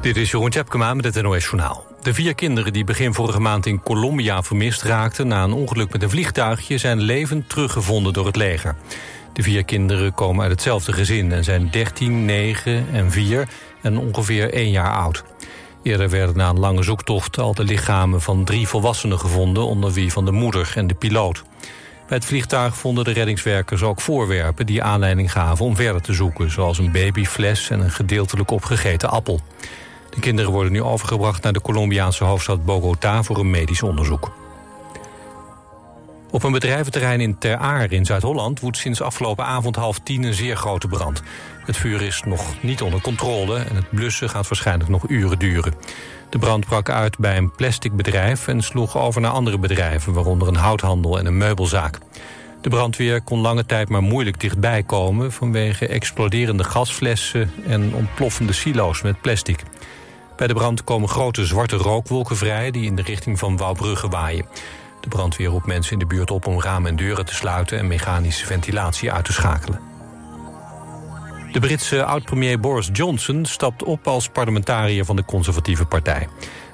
Dit is Jeroen Tjepkema met het NOS Journaal. De vier kinderen die begin vorige maand in Colombia vermist raakten... na een ongeluk met een vliegtuigje zijn levend teruggevonden door het leger. De vier kinderen komen uit hetzelfde gezin... en zijn 13, 9 en 4 en ongeveer 1 jaar oud. Eerder werden na een lange zoektocht al de lichamen van drie volwassenen gevonden... onder wie van de moeder en de piloot. Bij het vliegtuig vonden de reddingswerkers ook voorwerpen... die aanleiding gaven om verder te zoeken... zoals een babyfles en een gedeeltelijk opgegeten appel. De kinderen worden nu overgebracht naar de Colombiaanse hoofdstad Bogota... voor een medisch onderzoek. Op een bedrijventerrein in Ter Aar in Zuid-Holland... woedt sinds afgelopen avond half tien een zeer grote brand. Het vuur is nog niet onder controle... en het blussen gaat waarschijnlijk nog uren duren. De brand brak uit bij een plasticbedrijf... en sloeg over naar andere bedrijven... waaronder een houthandel en een meubelzaak. De brandweer kon lange tijd maar moeilijk dichtbij komen... vanwege exploderende gasflessen en ontploffende silo's met plastic. Bij de brand komen grote zwarte rookwolken vrij... die in de richting van Wouwbrugge waaien. De brandweer roept mensen in de buurt op om ramen en deuren te sluiten... en mechanische ventilatie uit te schakelen. De Britse oud-premier Boris Johnson stapt op als parlementariër van de conservatieve partij.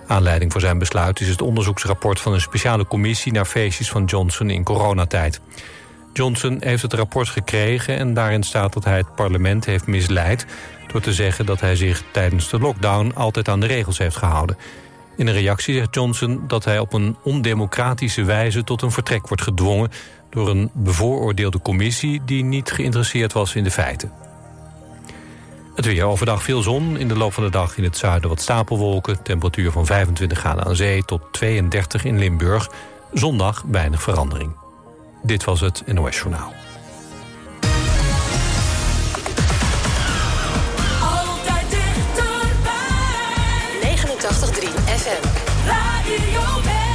Aanleiding voor zijn besluit is het onderzoeksrapport van een speciale commissie naar feestjes van Johnson in coronatijd. Johnson heeft het rapport gekregen en daarin staat dat hij het parlement heeft misleid... door te zeggen dat hij zich tijdens de lockdown altijd aan de regels heeft gehouden. In een reactie zegt Johnson dat hij op een ondemocratische wijze tot een vertrek wordt gedwongen... door een bevooroordeelde commissie die niet geïnteresseerd was in de feiten. Het weer overdag veel zon. In de loop van de dag in het zuiden wat stapelwolken. Temperatuur van 25 graden aan zee tot 32 in Limburg. Zondag weinig verandering. Dit was het NOS Journaal. FM. Radio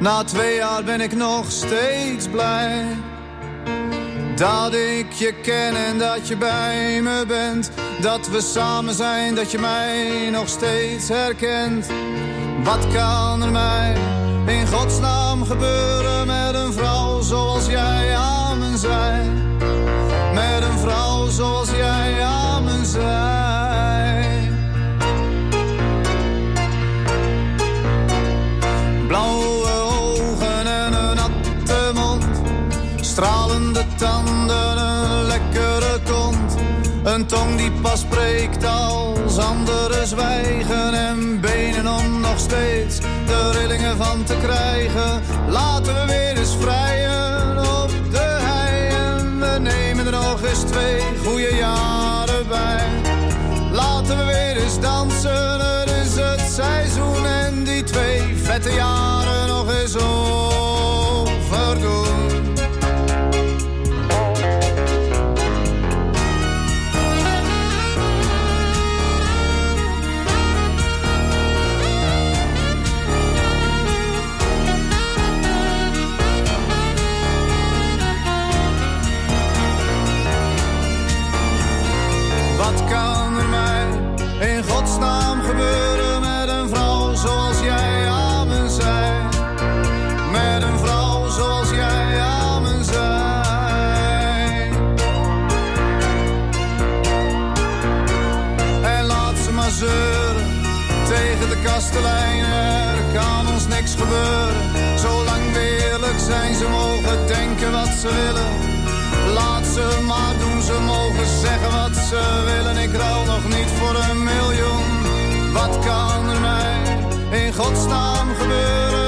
Na twee jaar ben ik nog steeds blij. Dat ik je ken en dat je bij me bent. Dat we samen zijn, dat je mij nog steeds herkent. Wat kan er mij in godsnaam gebeuren met een vrouw zoals jij aan me zijn? Met een vrouw zoals jij aan me zijn. Tanden, een lekkere kont. Een tong die pas spreekt als anderen zwijgen. En benen om nog steeds de rillingen van te krijgen. Laten we weer eens vrijen op de hei. En we nemen er nog eens twee goede jaren bij. Laten we weer eens dansen, het is het seizoen. En die twee vette jaren nog eens overdoen. Denken wat ze willen. Laat ze maar doen, ze mogen zeggen wat ze willen. Ik ruil nog niet voor een miljoen. Wat kan er mij in godsnaam gebeuren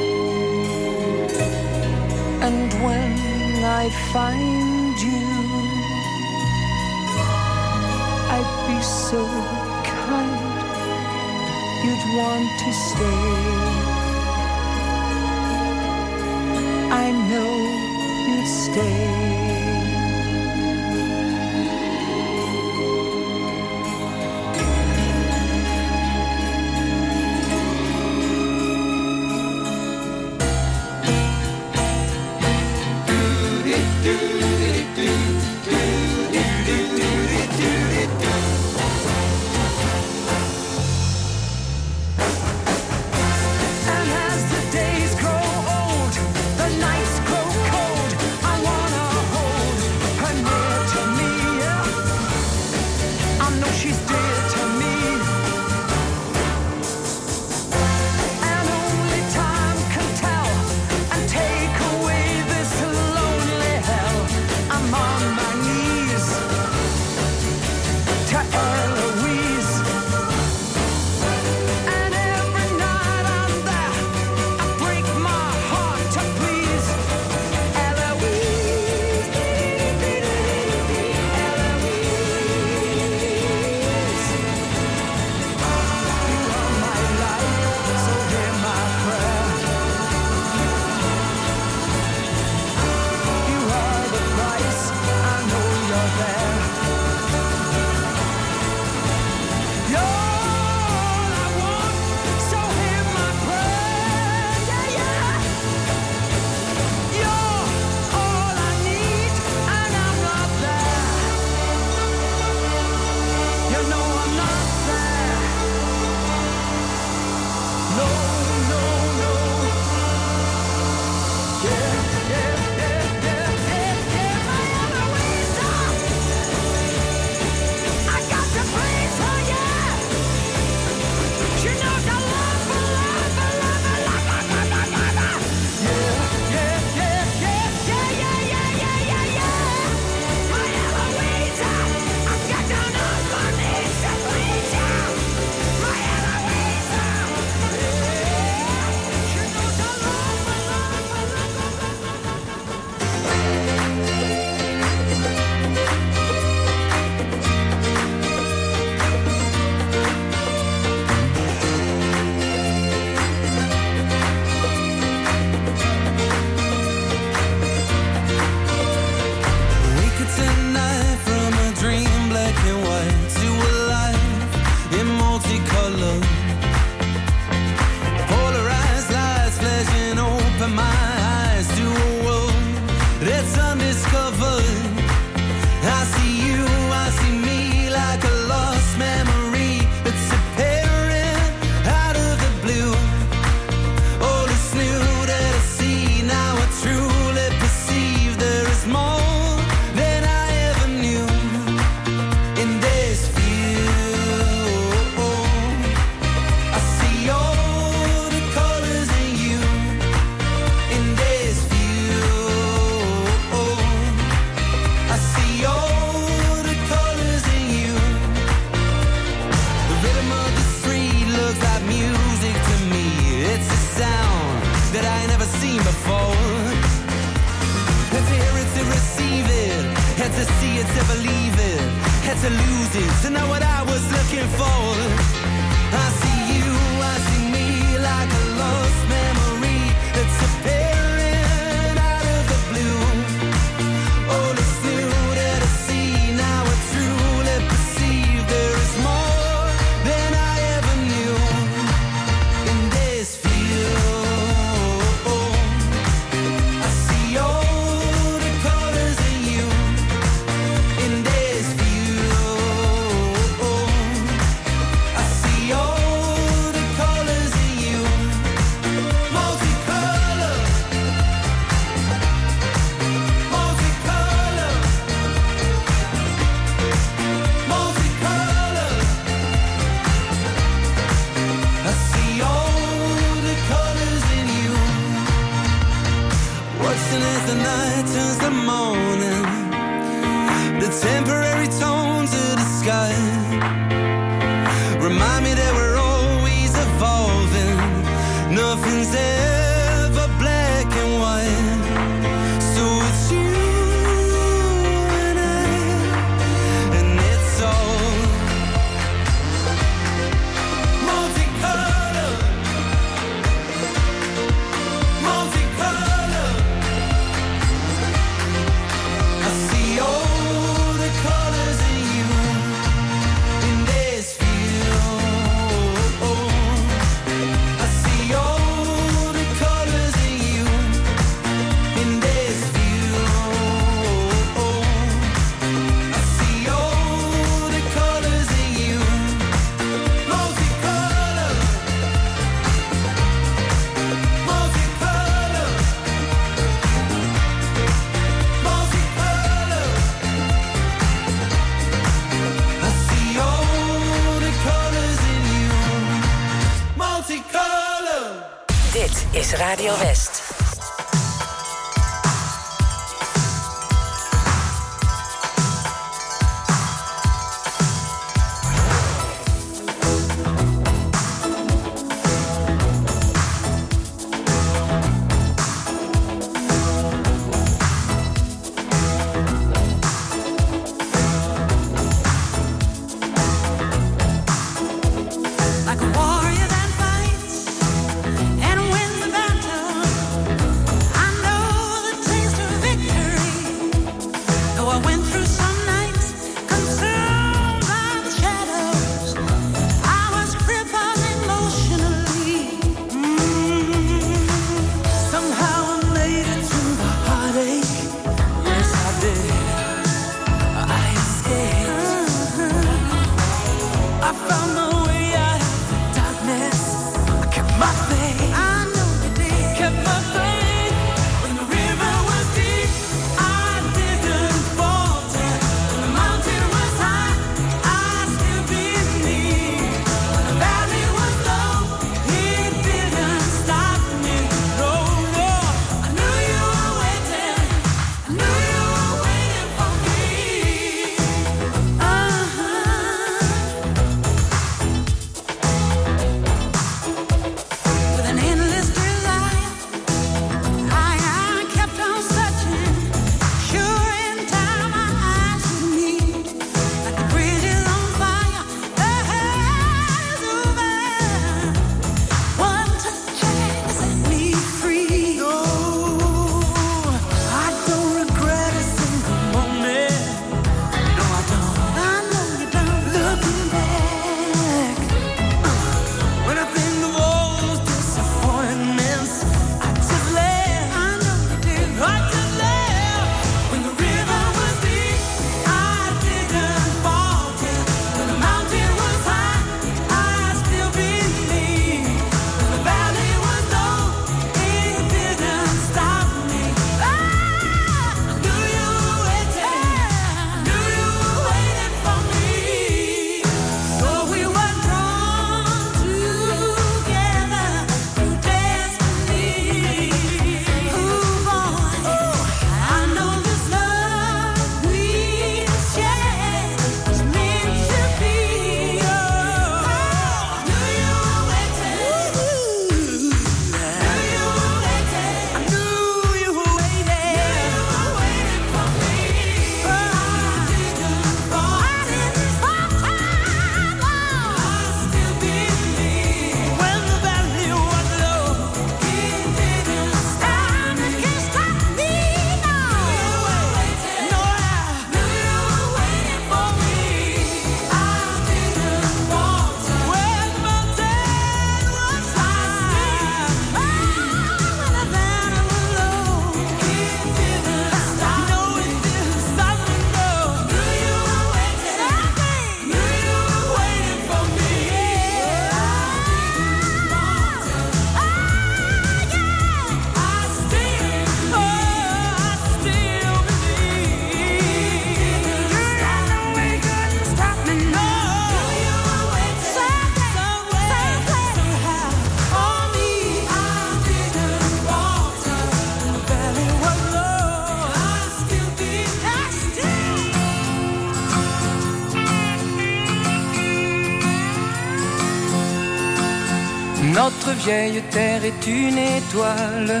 vieille terre est une étoile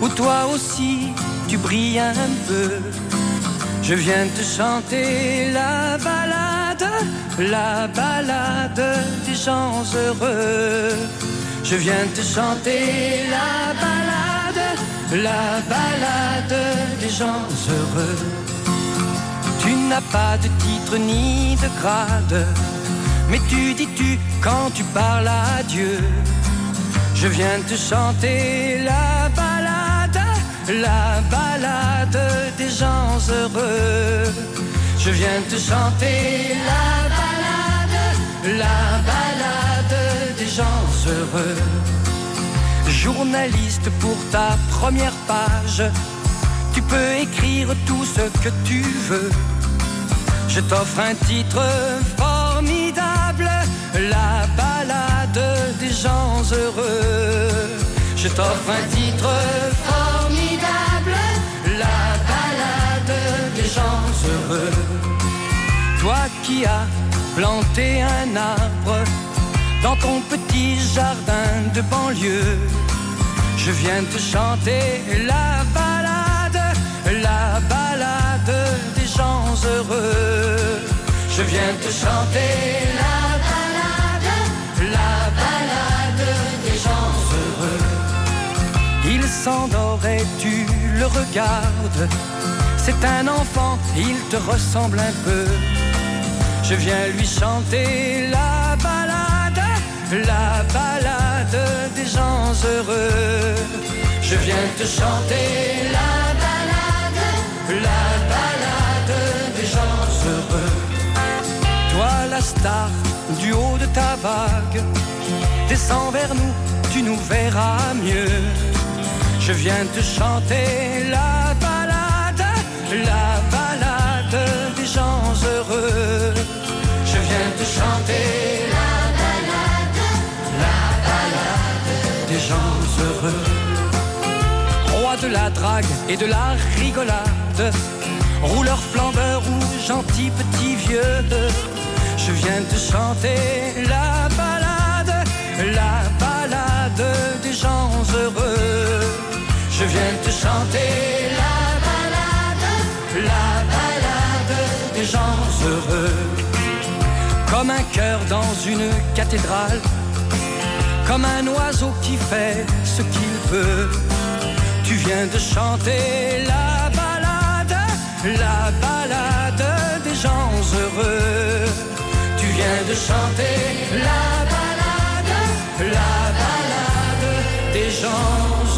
où toi aussi tu brilles un peu. Je viens te chanter la balade, la balade des gens heureux. Je viens te chanter la balade, la balade des gens heureux. Tu n'as pas de titre ni de grade, mais tu dis tu quand tu parles à Dieu. Je viens te chanter la balade, la balade des gens heureux. Je viens te chanter la balade, la balade des gens heureux. Journaliste pour ta première page, tu peux écrire tout ce que tu veux. Je t'offre un titre formidable, Je t'offre un titre formidable, la balade des gens heureux. Toi qui as planté un arbre dans ton petit jardin de banlieue, je viens te chanter la balade, la balade des gens heureux. Je viens te chanter la s'endort et tu le regardes. C'est un enfant, il te ressemble un peu. Je viens lui chanter la balade, la balade des gens heureux. Je viens te chanter la balade, la balade des gens heureux. Toi la star du haut de ta vague, descends vers nous, tu nous verras mieux. Je viens te chanter la balade, la balade des gens heureux. Je viens te chanter la balade, la balade des gens heureux. Roi de la drague et de la rigolade, rouleur flambeur ou gentil petit vieux. Je viens te chanter la balade, la balade des gens heureux. Je viens te chanter la balade, la balade des gens heureux. Comme un cœur dans une cathédrale, comme un oiseau qui fait ce qu'il veut. Tu viens de chanter la balade, la balade des gens heureux. Tu viens de chanter la balade, la balade des gens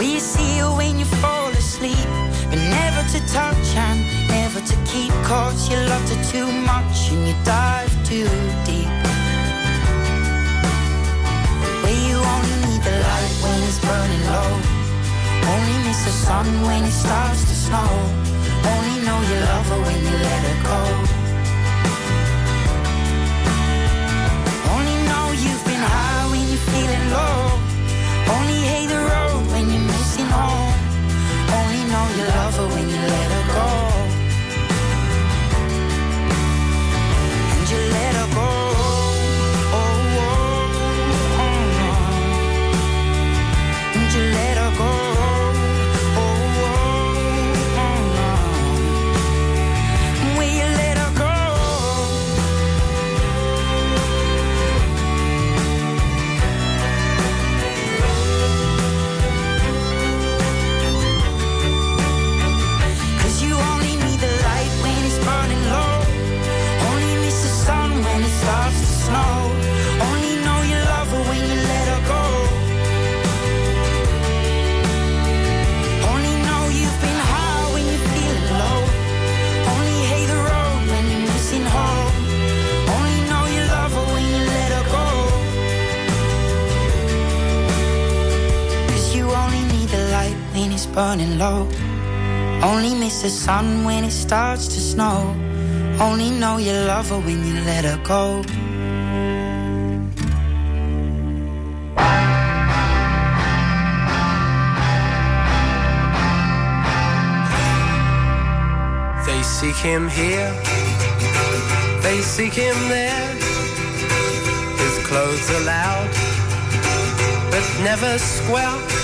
You see her when you fall asleep? But never to touch and never to keep. Cause you loved her too much and you dive too deep. Where you only need the light when it's burning low. Only miss the sun when it starts to snow. Burning low. Only miss the sun when it starts to snow. Only know you love her when you let her go. They seek him here, they seek him there. His clothes are loud, but never square.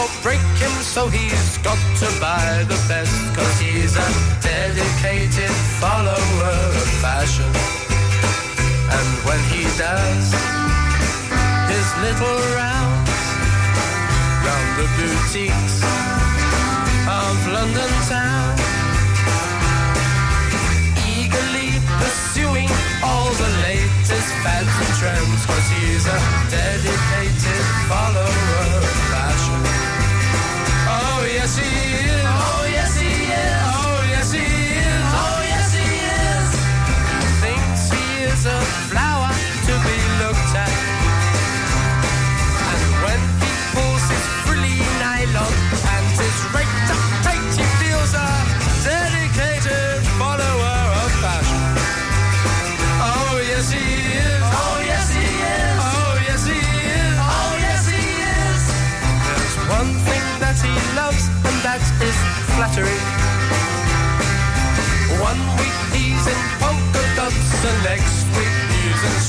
Or break him, so he's got to buy the best. Cause he's a dedicated follower of fashion. And when he does his little rounds round the boutiques of London town. Eagerly pursuing all the latest fads and trends, cause he's a dedicated follower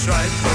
stripe.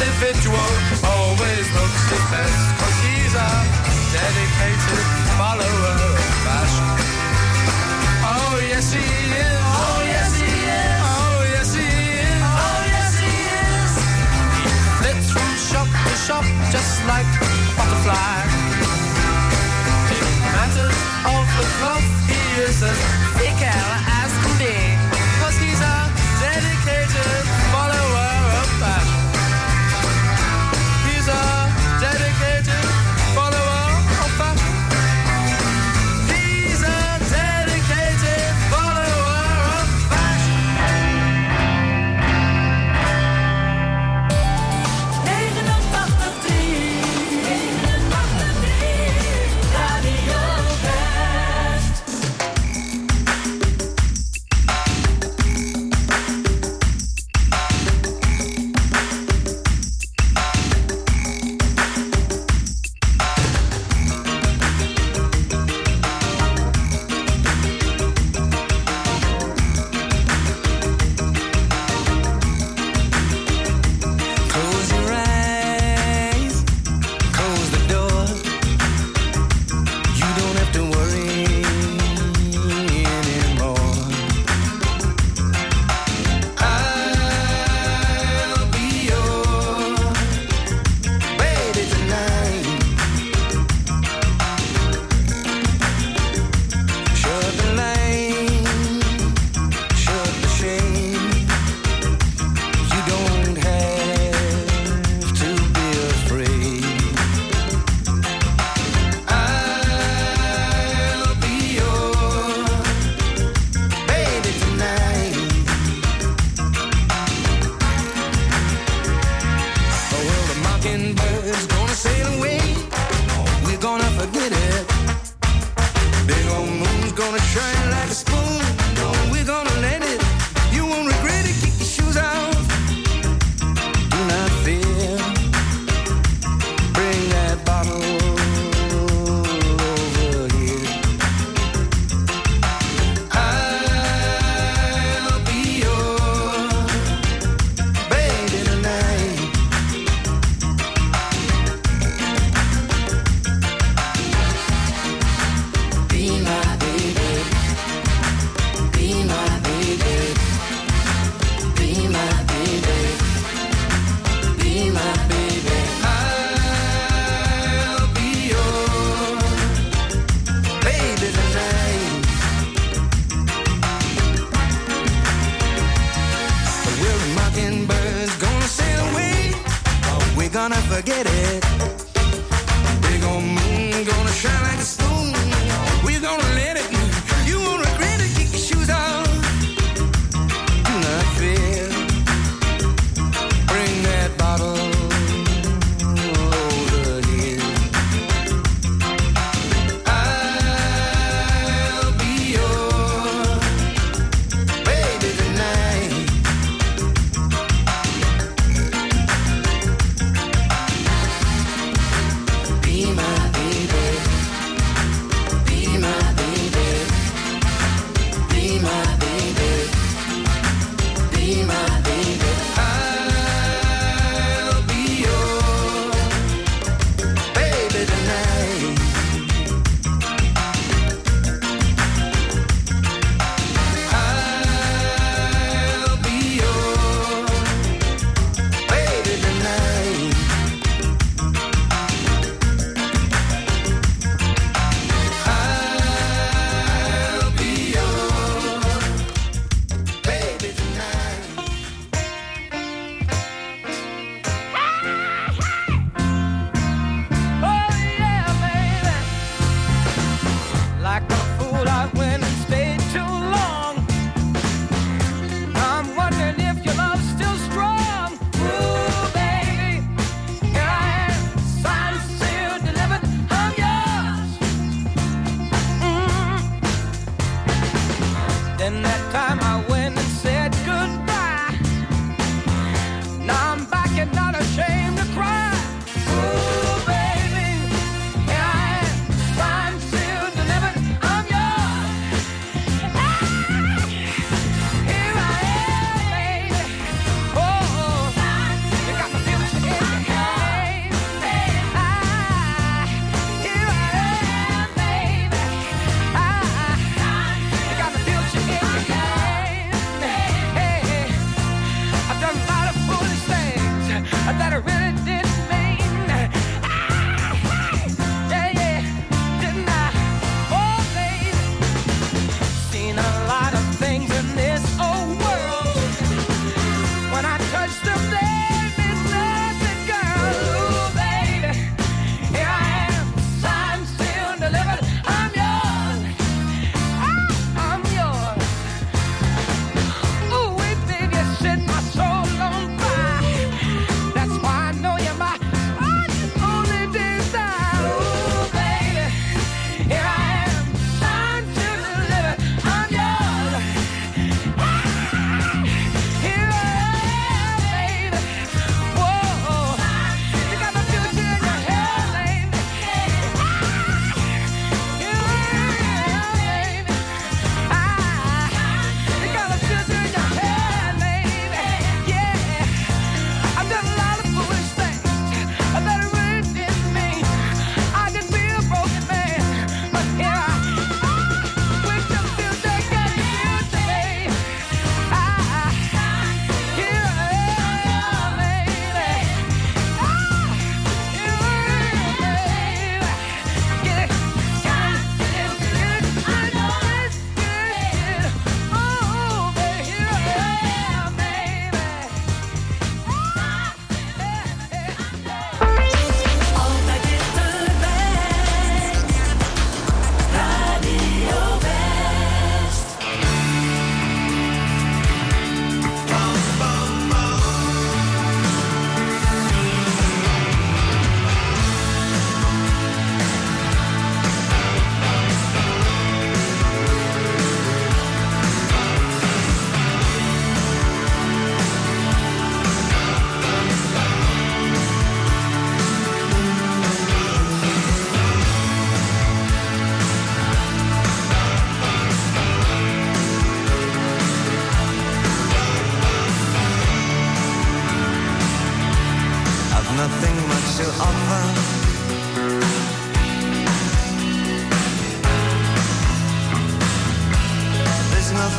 Individual mockingbirds gonna sail away.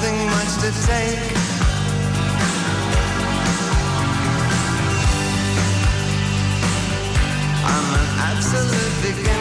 Nothing much to take. I'm an absolute beginner.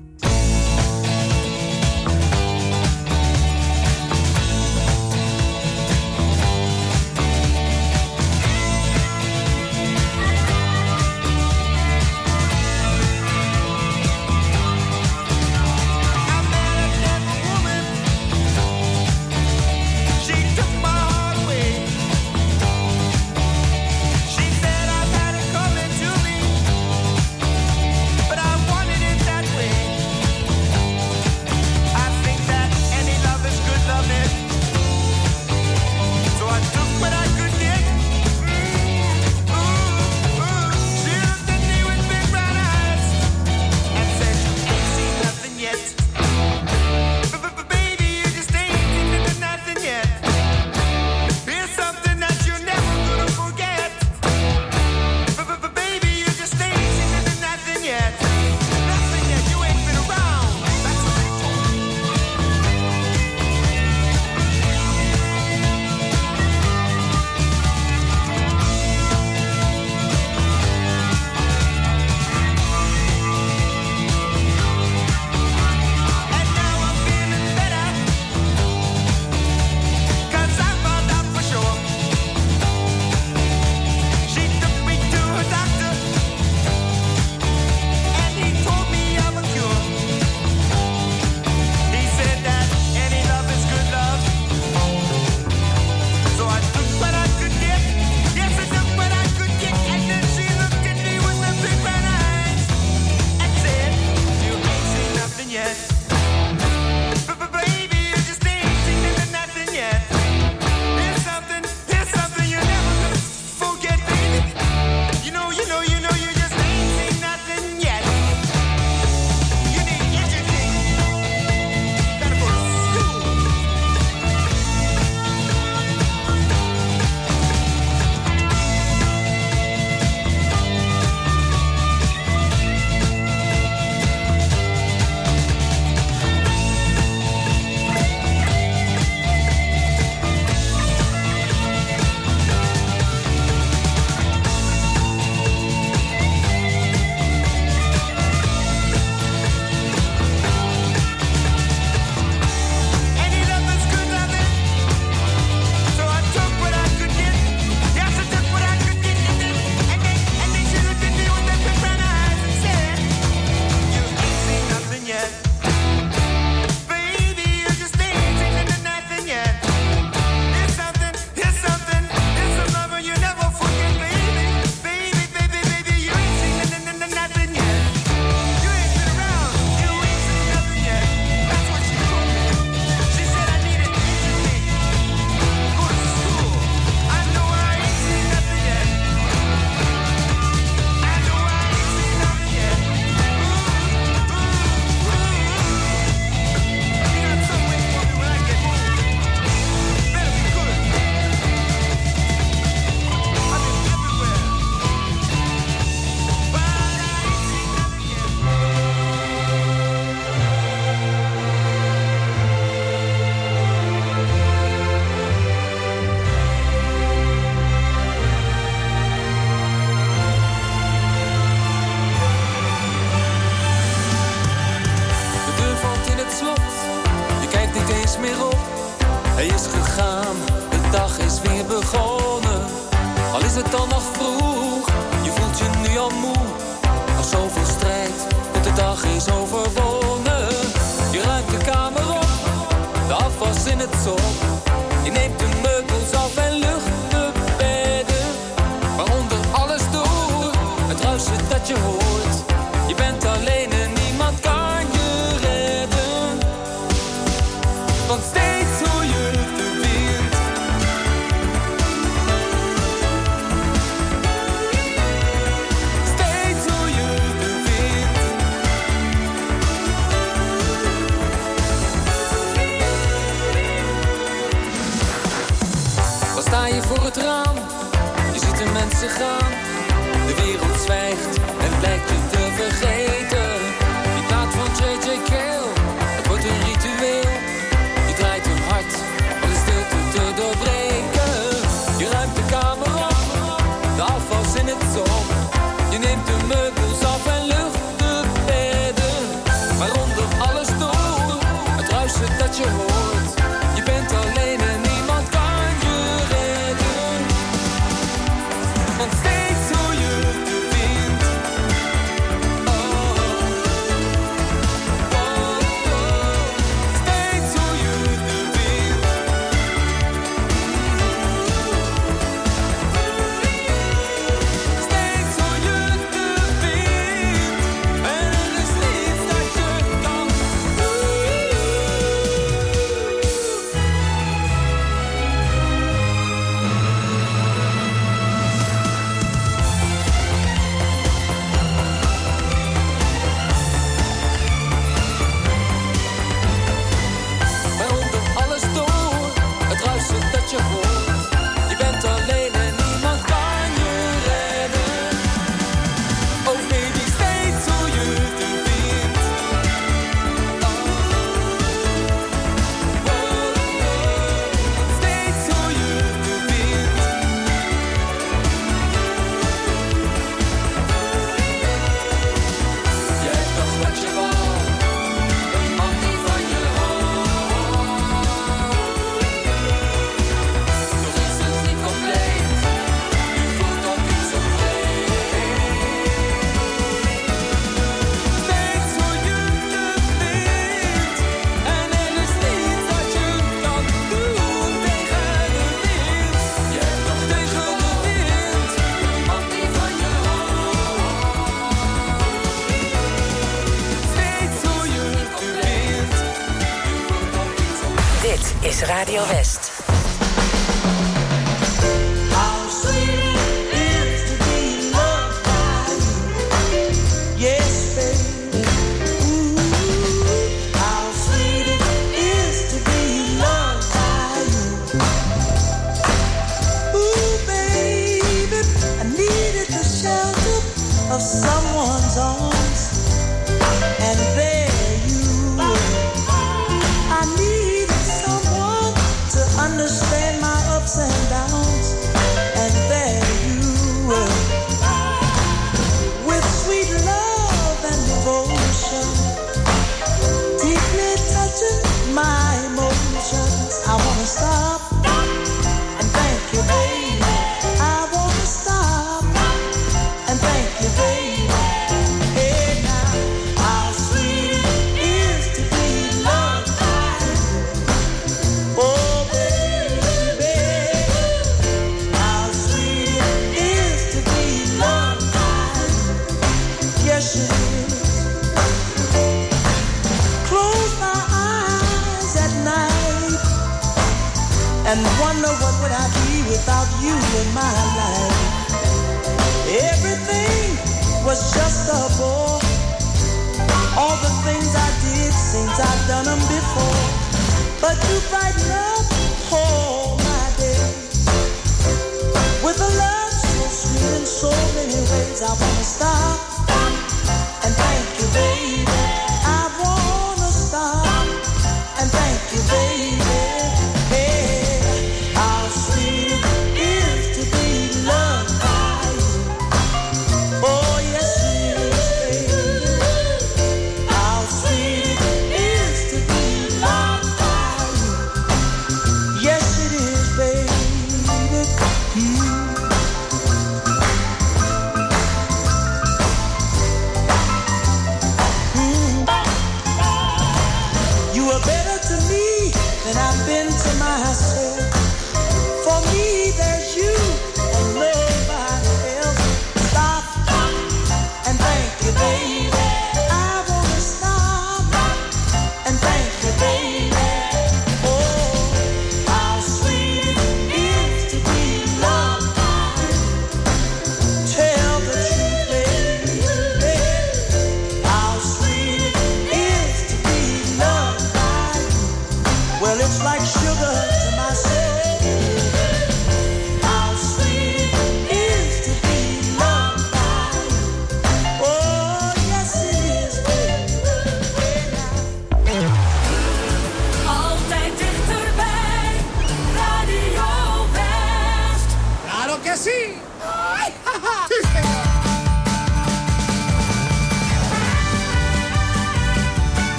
Stop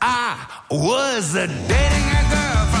I was a dating a girl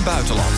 en buitenland.